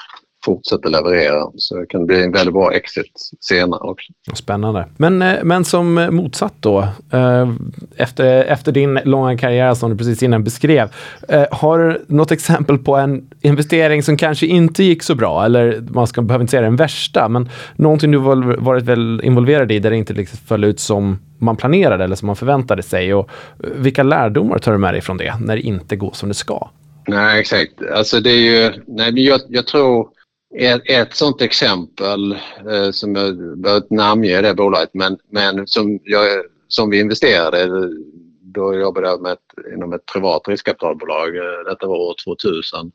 fortsätter leverera så det kan bli en väldigt bra exit senare också. Spännande. Men, eh, men som motsatt då, eh, efter, efter din långa karriär som du precis innan beskrev, har du något exempel på en investering som kanske inte gick så bra, eller man ska, behöver inte säga den värsta, men någonting du varit väl involverad i där det inte liksom föll ut som man planerade eller som man förväntade sig. Och vilka lärdomar tar du med dig från det när det inte går som det ska? Nej, exakt. Alltså det är ju, nej, men jag, jag tror ett, ett sånt exempel eh, som jag behöver inte namnge det bolaget men, men som, jag, som vi investerade då jobbade jag med ett, inom ett privat riskkapitalbolag. Eh, detta var år 2000.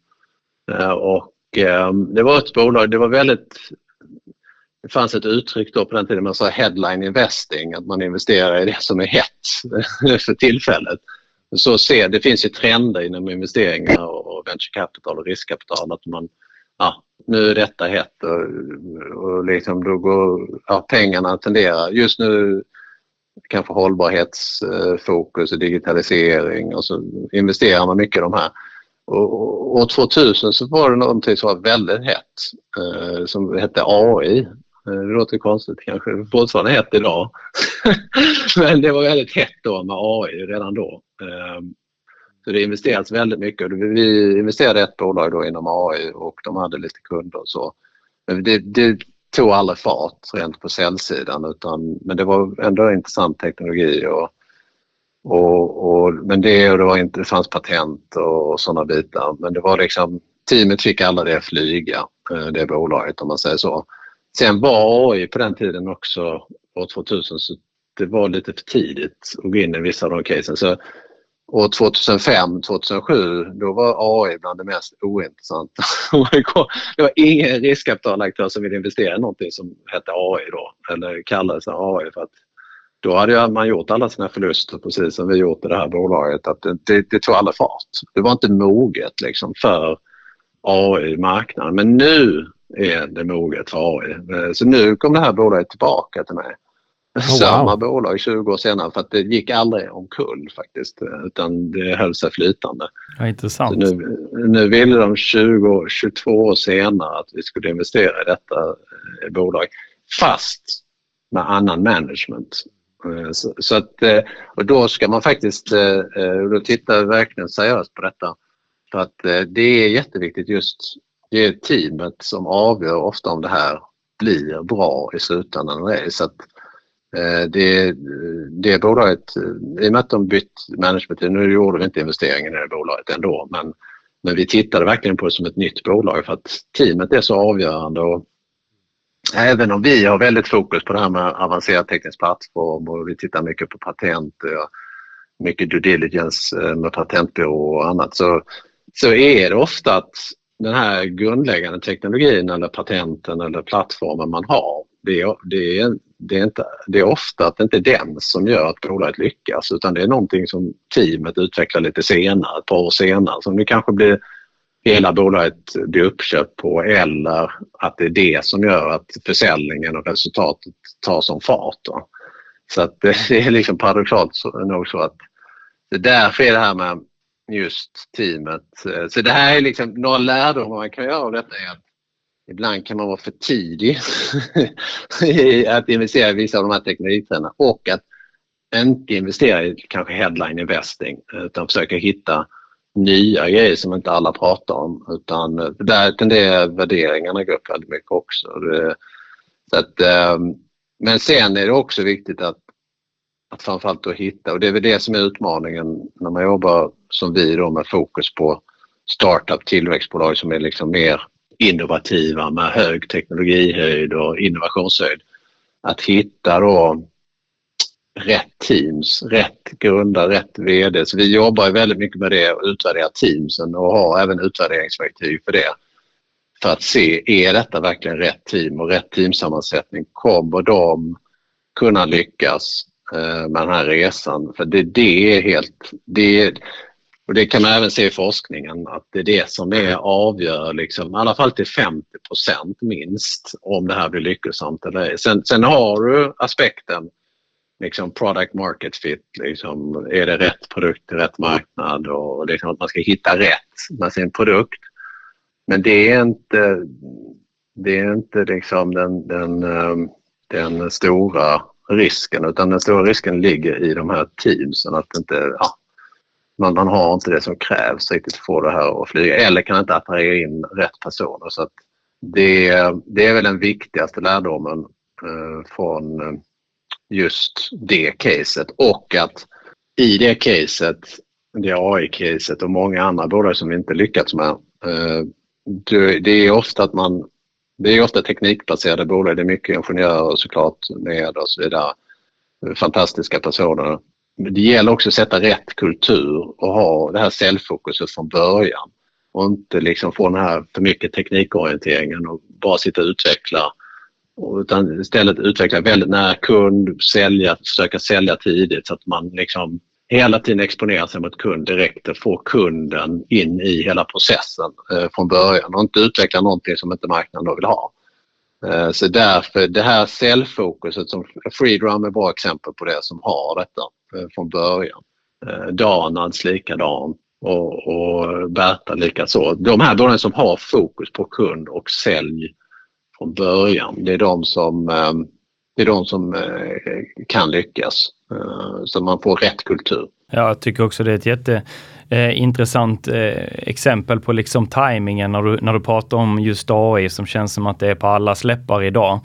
Eh, och eh, det var ett bolag, det var väldigt det fanns ett uttryck då på den tiden man sa headline investing, att man investerar i det som är hett för tillfället. Så se, det finns ju trender inom investeringar och venture capital och riskkapital att man, nu är detta hett och, och liksom då går ja, pengarna tenderar, just nu kanske hållbarhetsfokus och digitalisering och så investerar man mycket i de här. Och, år 2000 så var det någonting som var väldigt hett eh, som hette AI eh, det låter konstigt kanske, fortfarande hett idag. Men det var väldigt hett då med AI redan då. Eh, så det investerats väldigt mycket. Vi investerade i ett bolag då inom AI och de hade lite kunder och så. Men det, det tog aldrig fart rent på säljsidan utan, men det var ändå intressant teknologi och, och, och men det, och det, var inte, det fanns patent och, och sådana bitar. Men det var liksom, teamet fick alla det flyga, eh, det bolaget om man säger så. Sen var AI på den tiden också, år 2000, så det var lite för tidigt att gå in i vissa av de casen. Så år 2005, 2007, då var AI bland det mest ointressanta. det var ingen riskkapitalaktör som ville investera i någonting som hette AI då, eller kallades AI för att då hade man gjort alla sina förluster precis som vi gjort i det här bolaget. Att det, det, det tog alla fart. Det var inte moget liksom för AI-marknaden. Men nu är det moget för AI. Så nu kom det här bolaget tillbaka till mig. Oh, Samma wow. bolag 20 år senare för att det gick aldrig omkull faktiskt eh, utan det höll sig flytande. Ja, intressant. Så nu, nu ville de 20, 22 år senare att vi skulle investera i detta eh, bolag fast med annan management. Så, så att, och då ska man faktiskt, då tittar verkligen seriöst på detta. För att det är jätteviktigt just det är teamet som avgör ofta om det här blir bra i slutändan eller ej. Så att, eh, Eh, det, det bolaget, eh, i och med att de bytt management, nu gjorde vi inte investeringen i det bolaget ändå, men, men vi tittade verkligen på det som ett nytt bolag för att teamet är så avgörande. Och även om vi har väldigt fokus på det här med avancerad teknisk plattform och vi tittar mycket på patent, och mycket due diligence med patentbyrå och annat så, så är det ofta att den här grundläggande teknologin eller patenten eller plattformen man har, det är, det är, det är, inte, det är ofta att det inte är den som gör att bolaget lyckas utan det är någonting som teamet utvecklar lite senare, ett par år senare. Som det kanske blir hela bolaget blir uppköpt på eller att det är det som gör att försäljningen och resultatet tar som fart. Då. Liksom så att det är liksom paradoxalt nog så att det därför är det här med just teamet. Eh, så det här är liksom några lärdomar man kan göra av detta är att ibland kan man vara för tidig i att investera i vissa av de här teknikerna och att inte investera i kanske headline investing utan försöka hitta nya grejer som inte alla pratar om utan där tenderar värderingarna gå upp väldigt mycket också. Så att, ehm, men sen är det också viktigt att, att framförallt då hitta och det är väl det som är utmaningen när man jobbar som vi då med fokus på startup tillväxtbolag som är liksom mer innovativa med hög teknologihöjd och innovationshöjd. Att hitta då rätt teams, rätt grundare, rätt VD. Så vi jobbar väldigt mycket med det och utvärderar teamsen och har även utvärderingsverktyg för det. För att se, är detta verkligen rätt team och rätt teamsammansättning? Kommer de kunna lyckas eh, med den här resan? För det, det är helt... Det, och det kan man även se i forskningen att det är det som är avgör, liksom, i alla fall till 50% minst, om det här blir lyckosamt eller ej. Sen, sen har du aspekten liksom product market fit. Liksom, är det rätt produkt till rätt marknad och liksom att man ska hitta rätt med sin produkt. Men det är inte, det är inte liksom den, den, ehm, den stora risken utan den stora risken ligger i de här teamsen. Att inte, ja, man, man har inte det som krävs riktigt för att få det här att flyga eller kan inte attrahera in rätt personer. Så att det, det är väl den viktigaste lärdomen eh, från eh, just det caset och att i det caset, det AI-caset och många andra bolag som vi inte lyckats med, eh, det är ofta att man det är ofta teknikbaserade bolag, det är mycket ingenjörer såklart med och så vidare. Fantastiska personer. Men det gäller också att sätta rätt kultur och ha det här säljfokuset från början. Och inte liksom få den här för mycket teknikorienteringen och bara sitta och utveckla. Utan istället utveckla väldigt nära kund, sälja, försöka sälja tidigt så att man liksom hela tiden exponerar sig mot kund direkt och får kunden in i hela processen eh, från början. Och inte utveckla någonting som inte marknaden då vill ha. Eh, så därför det här säljfokuset, som Freedrum är ett bra exempel på det som har detta eh, från början. Eh, Danads likadant och, och Berta likaså. De här bolagen som har fokus på kund och sälj från början. Det är de som, det är de som kan lyckas. Så man får rätt kultur. Ja, Jag tycker också det är ett jätte jätteintressant exempel på liksom tajmingen när du, när du pratar om just AI som känns som att det är på alla släppar idag.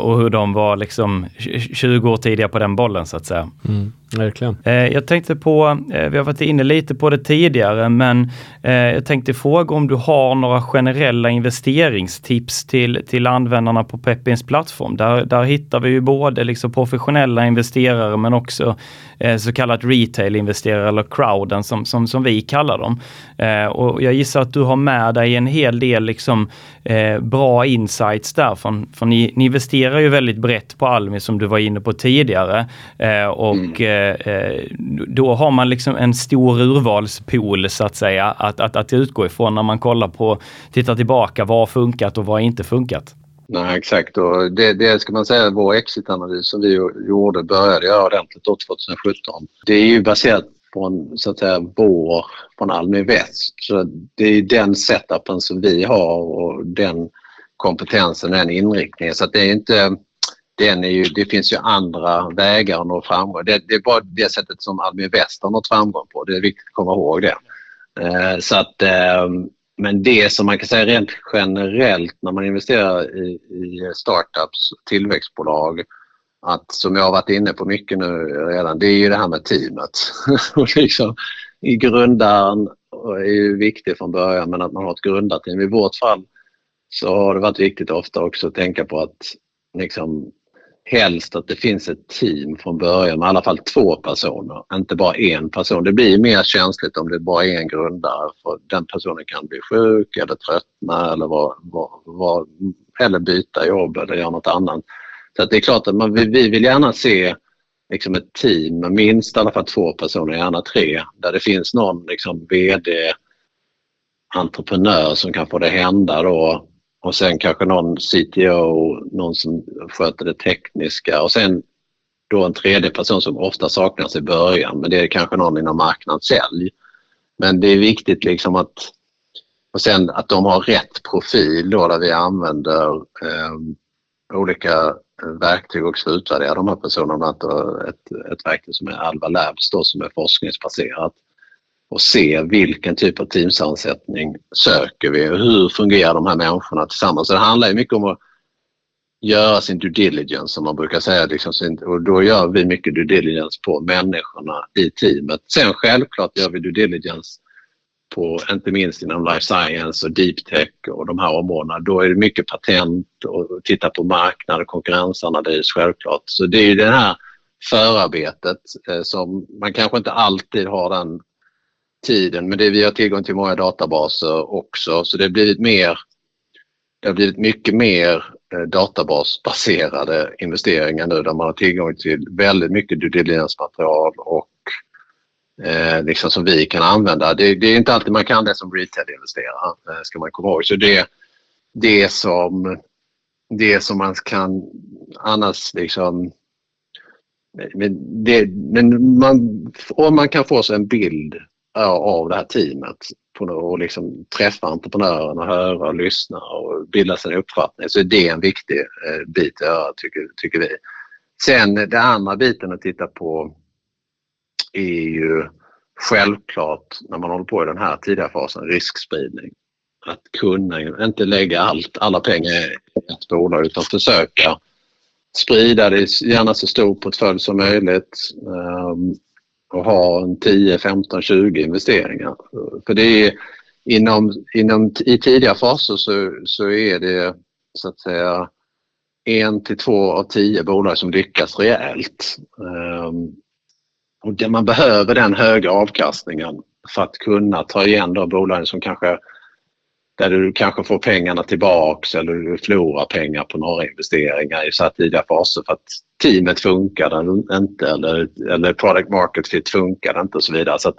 och hur de var liksom 20 år tidigare på den bollen så att säga. Mm. Verkligen. Eh, jag tänkte på, eh, vi har varit inne lite på det tidigare, men eh, jag tänkte fråga om du har några generella investeringstips till, till användarna på Pepins plattform. Där, där hittar vi ju både liksom professionella investerare men också så kallat retail-investerare eller crowden som, som, som vi kallar dem. Och jag gissar att du har med dig en hel del liksom, bra insights där. Från, från ni, ni investerar ju väldigt brett på Almi som du var inne på tidigare. och mm Eh, då har man liksom en stor urvalspool så att säga att, att, att utgå ifrån när man kollar på, tittar tillbaka, vad har funkat och vad har inte funkat? Nej, exakt. Och det, det ska man säga, vår exitanalys som vi gjorde började göra ordentligt 2017. Det är ju baserat från, så att säga, vår från Almi Väst. Så det är den setupen som vi har och den kompetensen, den inriktningen. Så att det är inte den är ju, det finns ju andra vägar att nå framgång. Det, det är bara det sättet som Almi Väst har nått framgång på. Det är viktigt att komma ihåg det. Eh, så att, eh, men det som man kan säga rent generellt när man investerar i, i startups, tillväxtbolag, att som jag har varit inne på mycket nu redan, det är ju det här med teamet. och liksom, I grundaren är ju viktigt från början men att man har ett grundarteam. I vårt fall så har det varit viktigt ofta också att tänka på att liksom, helst att det finns ett team från början med i alla fall två personer, inte bara en person. Det blir mer känsligt om det bara är en grundare för den personen kan bli sjuk eller tröttna eller, var, var, var, eller byta jobb eller göra något annat. Så det är klart att man, vi vill gärna se liksom ett team med minst i alla fall två personer, gärna tre, där det finns någon liksom VD entreprenör som kan få det hända då och sen kanske någon CTO, någon som sköter det tekniska och sen då en tredje person som ofta saknas i början men det är kanske någon inom marknadssälj. Men det är viktigt liksom att och sen att de har rätt profil då där vi använder eh, olika verktyg också för att utvärdera de här personerna. Eh, ett, ett verktyg som är Alva Labs då, som är forskningsbaserat och se vilken typ av teamsammansättning söker vi och hur fungerar de här människorna tillsammans. Så det handlar mycket om att göra sin due diligence som man brukar säga. Liksom, och då gör vi mycket due diligence på människorna i teamet. Sen självklart gör vi due diligence på, inte minst inom life science och deep tech och de här områdena. Då är det mycket patent och titta på marknad och konkurrensanalys självklart. Så det är ju det här förarbetet eh, som man kanske inte alltid har den tiden men det, vi har tillgång till många databaser också så det har blivit mer det har blivit mycket mer eh, databasbaserade investeringar nu där man har tillgång till väldigt mycket due material och eh, liksom som vi kan använda. Det, det, är inte alltid man kan det som retail-investerare, eh, ska man komma ihåg. Så det, det, som, det som man kan annars liksom men, det, men man, om man kan få sig en bild av det här teamet och liksom träffa entreprenörerna, höra och lyssna och bilda sig en uppfattning så är det en viktig eh, bit att göra tycker, tycker vi. Sen den andra biten att titta på är ju självklart när man håller på i den här tidiga fasen riskspridning. Att kunna, inte lägga allt, alla pengar i ett bolag utan försöka sprida det, gärna så stor portfölj som möjligt ehm, och ha en 10, 15, 20 investeringar. För det är inom, inom i tidiga faser så, så är det så att säga en till två av tio bolag som lyckas rejält. Ehm, och det, man behöver den höga avkastningen för att kunna ta igen de bolagen som kanske där du kanske får pengarna tillbaks eller du förlorar pengar på några investeringar i så här tidiga faser för att teamet funkar inte eller, eller product market fit funkar inte och så vidare. Så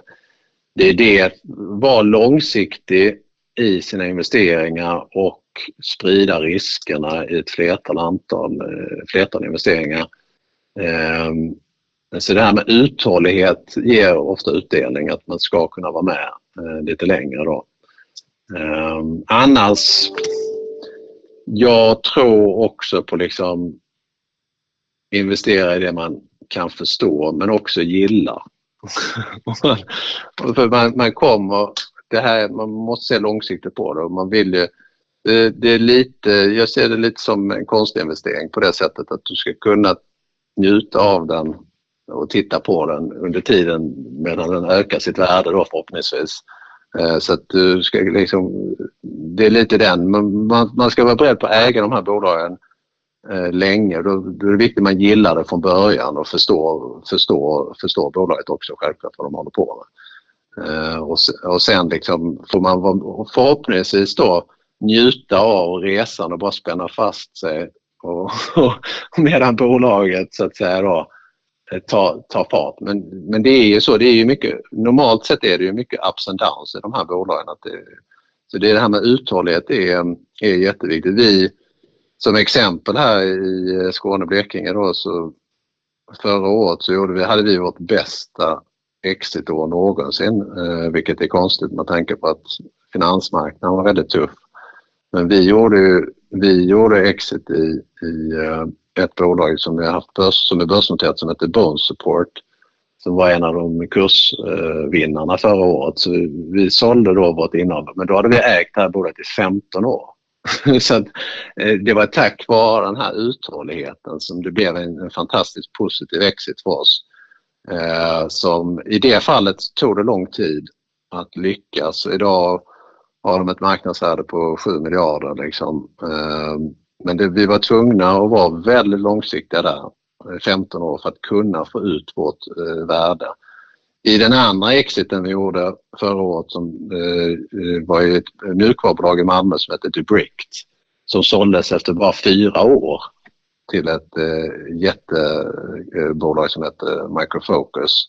det är det, vara långsiktig i sina investeringar och sprida riskerna i ett flertal, antal, eh, flertal investeringar. Ehm, så det här med uthållighet ger ofta utdelning, att man ska kunna vara med eh, lite längre då. Ehm, annars, jag tror också på liksom investera i det man kan förstå men också gilla. För man, man kommer, det här, man måste se långsiktigt på det och man vill ju det, det, är lite, jag ser det lite som en konstinvestering på det sättet att du ska kunna njuta av den och titta på den under tiden medan den ökar sitt värde då förhoppningsvis. Eh, så att du ska liksom, det är lite den, man, man ska vara beredd på att äga de här bolagen eh, länge. Då, då är det viktigt att man gillar det från början och förstår, förstår, förstår bolaget också självklart vad de håller på med. Eh, och, och sen liksom får man förhoppningsvis då njuta av resan och bara spänna fast sig och, och medan bolaget så att säga då ta, ta fart. Men, men det är ju så, det är ju mycket, normalt sett är det ju mycket ups and downs i de här bolagen. Att det, så det, det här med uthållighet är, är jätteviktigt. Vi som exempel här i Skåne och Blekinge då så förra året så vi, hade vi vårt bästa exitår någonsin, eh, vilket är konstigt med tanke på att finansmarknaden var väldigt tuff. Men vi gjorde, ju vi gjorde exit i, i eh, ett bolag som vi har haft börs, som är börsnoterat som heter Bone Support som var en av de kursvinnarna förra året. Så vi sålde då vårt innehav men då hade vi ägt det här bolaget i 15 år. så att, eh, det var tack vare den här uthålligheten som det blev en, en fantastiskt positiv exit för oss. Eh, som I det fallet tog det lång tid att lyckas. Idag har de ett marknadsvärde på 7 miljarder. Liksom. Ehm, men det, vi var tvungna att vara väldigt långsiktiga där, eh, 15 år, för att kunna få ut vårt eh, värde. I den andra exiten vi gjorde förra året som eh, eh var ett mjukvarubolag i Malmö som hette Dubrict som såldes efter bara fyra år till ett eh, jättebolag som hette Microfocus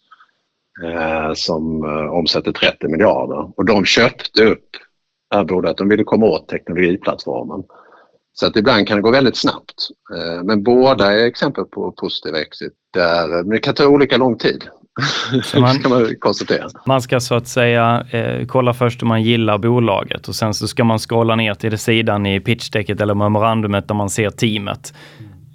eh, som eh, omsätter 30 miljarder och de köpte upp det här bolaget. De ville komma åt teknologiplattformen. Så att ibland kan det gå väldigt snabbt. Eh, men båda är exempel på positiv exit. Där, men det kan ta olika lång tid. Man, kan man konstatera. Man ska så att säga eh, kolla först om man gillar bolaget och sen så ska man scrolla ner till sidan i pitchdecket eller memorandumet där man ser teamet.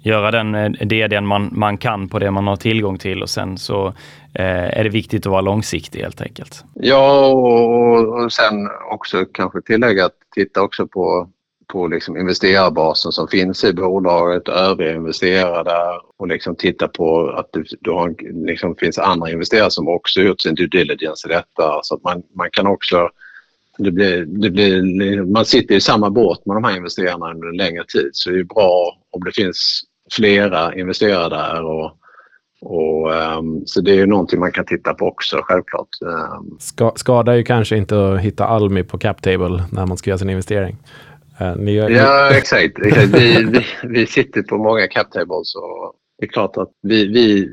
Göra den eh, DDn man, man kan på det man har tillgång till och sen så eh, är det viktigt att vara långsiktig helt enkelt. Ja, och, och sen också kanske tillägga att titta också på på liksom investerarbasen som finns i bolaget, övriga investerare där och liksom titta på att det då liksom finns andra investerare som också gjort sin due diligence i detta. Så att man, man kan också... Det blir, det blir, man sitter i samma båt med de här investerarna under en längre tid så det är bra om det finns flera investerare där. Och, och, um, så det är någonting man kan titta på också, självklart. Um, Ska, skadar ju kanske inte att hitta Almi på CapTable när man ska göra sin investering. Uh, ni, ja, exakt. exakt. Vi, vi, vi, sitter på många CapTables och det är klart att vi, vi,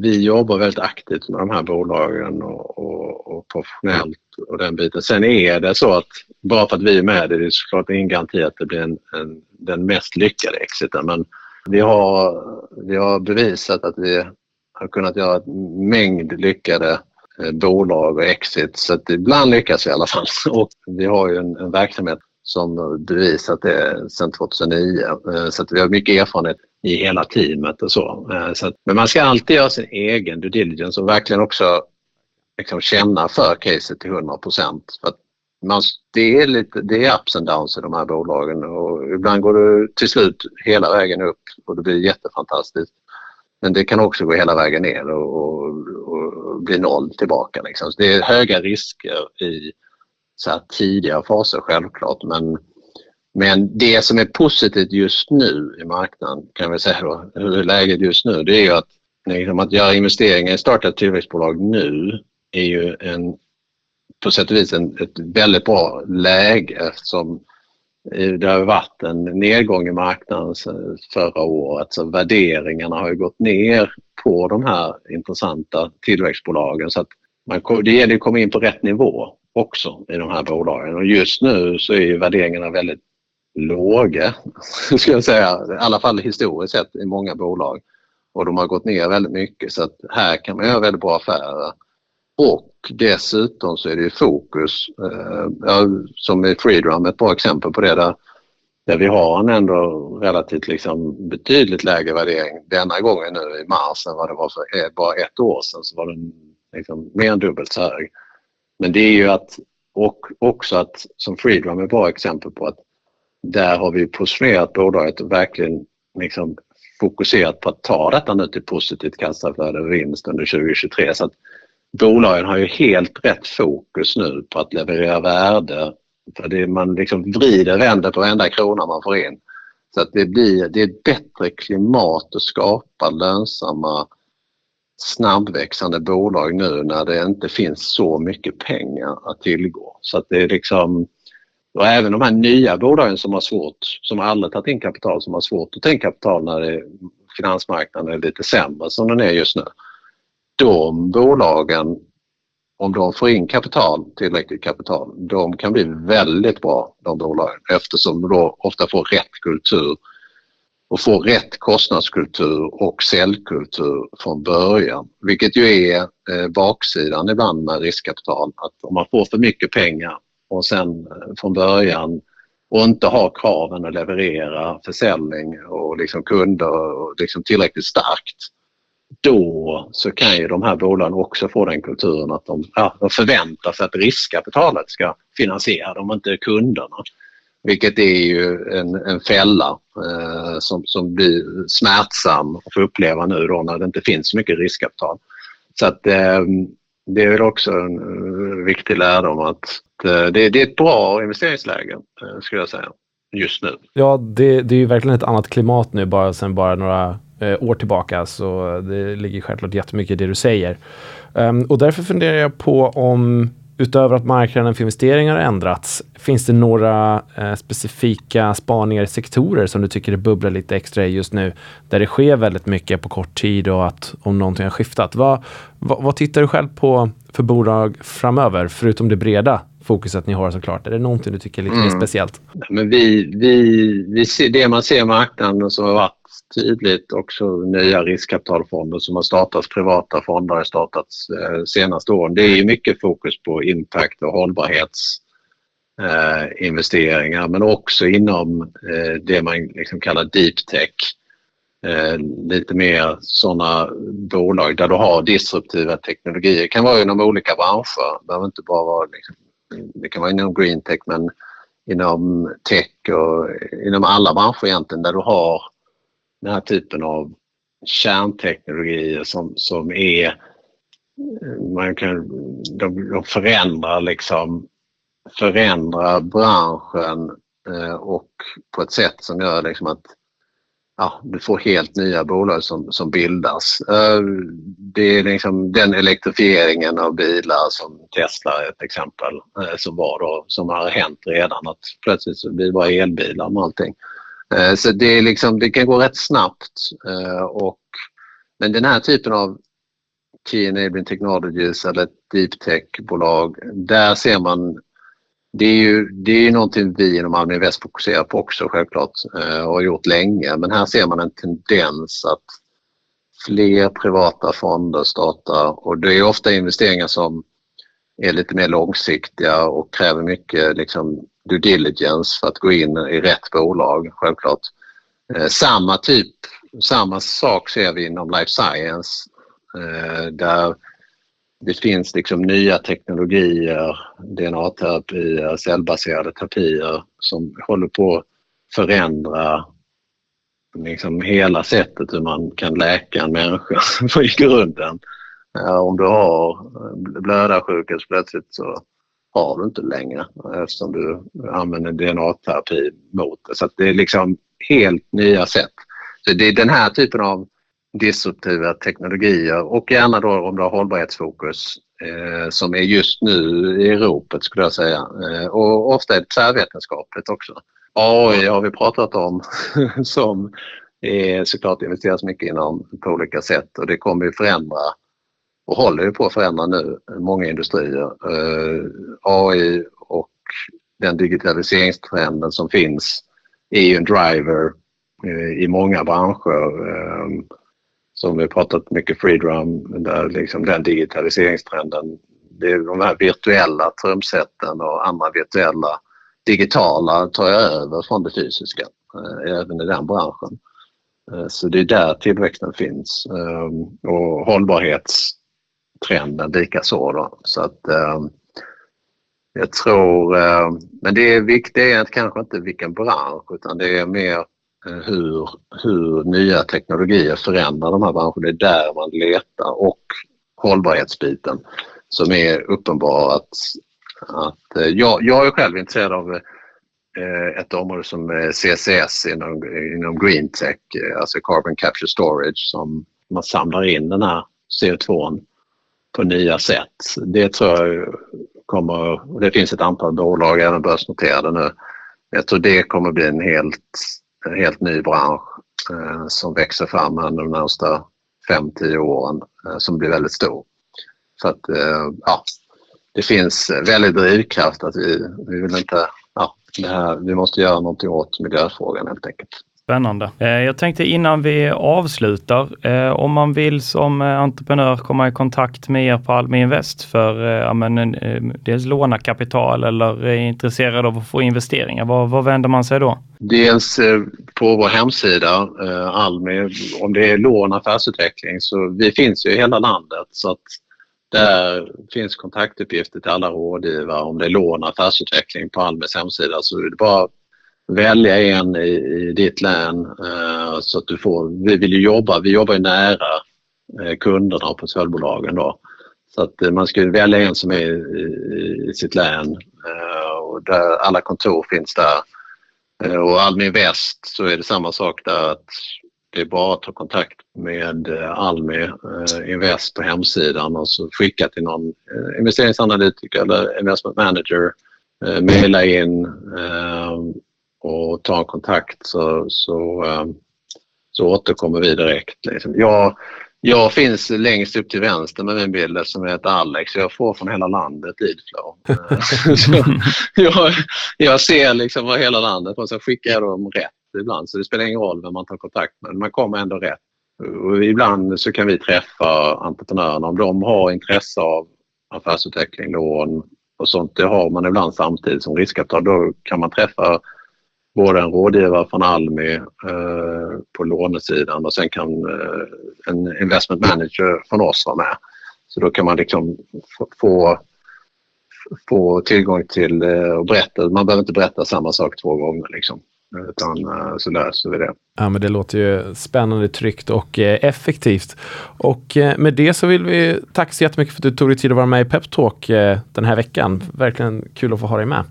vi jobbar väldigt aktivt med de här bolagen och, och, och professionellt och den biten. Sen är det så att bara för att vi är med det är såklart ingen garanti att det blir en, en, den mest lyckade exiten. Men vi har, vi har bevisat att vi har kunnat göra en mängd lyckade eh, bolag och exit så att ibland lyckas vi i alla fall. Och vi har ju en, en verksamhet som bevisat det sedan 2009 eh, så att vi har mycket erfarenhet i hela teamet och så. Eh, så att, men man ska alltid göra sin egen due diligence och verkligen också liksom känna för caset till 100 procent. Det är, lite, det är ups and downs i de här bolagen och ibland går det till slut hela vägen upp och det blir jättefantastiskt. Men det kan också gå hela vägen ner och, och, och bli noll tillbaka. Liksom. Så det är höga risker i så här tidiga faser självklart men, men det som är positivt just nu i marknaden kan vi säga då, hur är läget just nu, det är ju att, liksom, att göra investeringar i starta tillväxtbolag nu är ju en på sätt och vis en, ett väldigt bra läge eftersom eh, det har varit en nedgång i marknaden förra året så värderingarna har gått ner på de här intressanta tillväxtbolagen. Så att man, det gäller att komma in på rätt nivå också i de här bolagen och just nu så är värderingarna väldigt låga, ska jag säga, i alla fall historiskt sett i många bolag. Och de har gått ner väldigt mycket så att här kan man göra väldigt bra affärer. Och dessutom så är det ju fokus, eh, som i Freedrum, ett bra exempel på det där, där vi har en ändå relativt liksom betydligt lägre värdering denna gången nu i mars än vad det var för eh, bara ett år sedan så var den liksom mer än dubbelt så hög. Men det är ju att och också att som Freedrum är ett bra exempel på att där har vi positionerat bolaget och verkligen liksom fokuserat på att ta detta nu till positivt kassaflöde och vinst under 2023. Så att bolagen har ju helt rätt fokus nu på att leverera värde. För det man liksom vrider och vänder på varenda krona man får in. Så att det, blir, det är ett bättre klimat att skapa lönsamma snabbväxande bolag nu när det inte finns så mycket pengar att tillgå. Så att det är liksom och även de här nya bolagen som har svårt, som aldrig tagit in kapital, som har svårt att ta in kapital när det, finansmarknaden är lite sämre som den är just nu de bolagen, om de får in kapital, tillräckligt kapital, de kan bli väldigt bra de bolagen eftersom de då ofta får rätt kultur och får rätt kostnadskultur och säljkultur från början. Vilket ju är eh, baksidan ibland med riskkapital. Att om man får för mycket pengar och sen eh, från början och inte har kraven att leverera försäljning och liksom kunder och liksom tillräckligt starkt då så kan ju de här bolagen också få den kulturen att de, ja, de förväntar sig att riskkapitalet ska finansiera dem, inte kunderna. Vilket är ju en, en fälla eh, som, som blir smärtsam att få uppleva nu då när det inte finns så mycket riskkapital. Så att eh, det är också en eh, viktig lärdom att eh, det, det, är ett bra investeringsläge eh, skulle jag säga just nu. Ja, det, det är ju verkligen ett annat klimat nu bara sen bara några år tillbaka. Så det ligger självklart jättemycket i det du säger. Um, och därför funderar jag på om utöver att marknaden för investeringar har ändrats, finns det några eh, specifika spaningar i sektorer som du tycker det bubblar lite extra i just nu, där det sker väldigt mycket på kort tid och att om någonting har skiftat. Vad, vad, vad tittar du själv på för bolag framöver, förutom det breda fokuset ni har såklart? Är det någonting du tycker är lite mm. mer speciellt? Men vi, vi, vi ser, det man ser i marknaden som har varit tydligt också nya riskkapitalfonder som har startats, privata fonder har startats eh, senaste åren. Det är ju mycket fokus på impact och hållbarhetsinvesteringar eh, men också inom eh, det man liksom kallar deep tech. Eh, lite mer sådana bolag där du har disruptiva teknologier. Det kan vara inom olika branscher. Det behöver inte bara vara liksom, det kan vara inom green tech men inom tech och inom alla branscher egentligen där du har den här typen av kärnteknologier som, som är man kan, de, de förändrar liksom förändrar branschen eh, och på ett sätt som gör liksom att ja, du får helt nya bolag som, som bildas. Eh, det är liksom den elektrifieringen av bilar som Tesla är ett exempel eh, som var då, som har hänt redan att plötsligt så blir det bara elbilar med allting. Eh, så det, är liksom, det kan gå rätt snabbt. Eh, och, men den här typen av Key Enabling Technologies eller Deep Tech-bolag, där ser man det är ju det är någonting vi inom Almi Invest fokuserar på också självklart eh, och har gjort länge. Men här ser man en tendens att fler privata fonder startar och det är ofta investeringar som är lite mer långsiktiga och kräver mycket liksom, due diligence för att gå in i rätt bolag självklart. Eh, samma typ, samma sak ser vi inom life science eh, där det finns liksom nya teknologier, DNA-terapier, cellbaserade terapier som håller på att förändra liksom hela sättet hur man kan läka en människa i grunden. Eh, om du har blödarsjuka så plötsligt så har du inte längre eftersom du använder DNA-terapi mot det. Så det är liksom helt nya sätt. Så det är den här typen av disruptiva teknologier och gärna då om du har hållbarhetsfokus eh, som är just nu i ropet skulle jag säga. Eh, och ofta är det tvärvetenskapligt också. AI har vi pratat om som är såklart investeras mycket inom på olika sätt och det kommer ju förändra och håller ju på att förändra nu många industrier. Eh, AI och den digitaliseringstrenden som finns är ju en driver eh, i många branscher. Eh, som vi pratat mycket freedrum, där liksom den digitaliseringstrenden, det är de här virtuella trumsätten och andra virtuella digitala tar jag över från det fysiska, eh, även i den branschen. Eh, så det är där tillväxten finns eh, Och och trenden likaså. Då. Så att, ehm, jag tror, ehm, men det viktiga är kanske inte vilken bransch utan det är mer eh, hur, hur nya teknologier förändrar de här branscherna. Det är där man letar och hållbarhetsbiten som är uppenbar att, att eh, jag, jag är själv intresserad av eh, ett område som CCS inom, inom green tech, alltså carbon capture storage som man samlar in den här CO2 på nya sätt. Det tror jag kommer, och det finns ett antal bolag, även börsnoterade nu. Jag tror det kommer bli en helt en helt ny bransch eh, som växer fram under de närmsta 5-10 åren eh, som blir väldigt stor. Så att eh, ja, det finns väldigt drivkraft att vi, vi vill inte, ja, det här, vi måste göra någonting åt miljöfrågan helt enkelt. Spännande. Eh, jag tänkte innan vi avslutar, eh, om man vill som eh, entreprenör komma i kontakt med er på Almi Invest för ja, men, dels låna kapital eller är intresserad av att få investeringar, vad, vänder man sig då? Dels på vår hemsida Almi, om det är lån affärsutveckling, så vi finns ju i hela landet så att där finns kontaktuppgifter till alla rådgivare om det är lån affärsutveckling på Almis hemsida så är bara välja en i, i ditt län eh, så att du får, vi vill ju jobba, vi jobbar ju nära eh, kunderna och portföljbolagen då. Så att eh, man ska välja en som är i, i sitt län eh, och där alla kontor finns där. Eh, och Almi Väst så är det samma sak där att det är bara att ta kontakt med eh, Almi eh, Invest på hemsidan och så skicka till någon eh, investeringsanalytiker eller investment manager, eh, mejla in och ta en kontakt så, så, ehm, så återkommer vi direkt. Liksom. Jag, Jag finns längst upp till vänster med min bild som heter Alex. Jag får från hela landet leadflow. jag, jag ser liksom vad hela landet och så skickar jag dem rätt ibland. Så det spelar ingen roll vem man tar kontakt med. Man kommer ändå rätt. Och ibland så kan vi träffa entreprenörerna om de har intresse av affärsutveckling, lån och sånt. Det har man ibland samtidigt som riskkapital. Då kan man träffa både en rådgivare från Almi eh, på lånesidan och sen kan eh, en investment manager från oss vara med. Så då kan man liksom få, få tillgång till eh, och berätta. Man behöver inte berätta samma sak två gånger. Liksom. Utan eh, så löser vi det. Ja, men det låter ju spännande, tryggt och eh, effektivt. Och eh, med det så vill vi tacka så jättemycket för att du tog dig tid att vara med i Peptalk den här veckan. Verkligen kul att få ha dig med.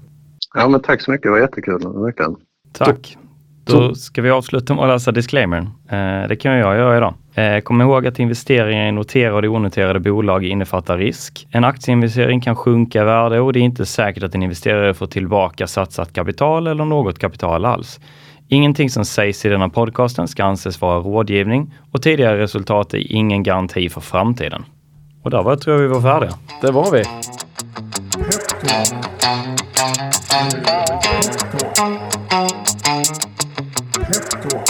Ja, men tack så mycket. Det var jättekul. Verkligen. Tack. Då ska vi avsluta med att läsa disclaimern. Eh, det kan jag göra idag. Eh, kom ihåg att investeringar i noterade och onoterade bolag innefattar risk. En aktieinvestering kan sjunka i värde och det är inte säkert att en investerare får tillbaka satsat kapital eller något kapital alls. Ingenting som sägs i denna podcasten ska anses vara rådgivning och tidigare resultat är ingen garanti för framtiden. Och där var jag tror jag vi var färdiga. Det var vi. Pep Talk.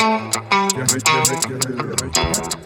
Give it, give it, give it, it.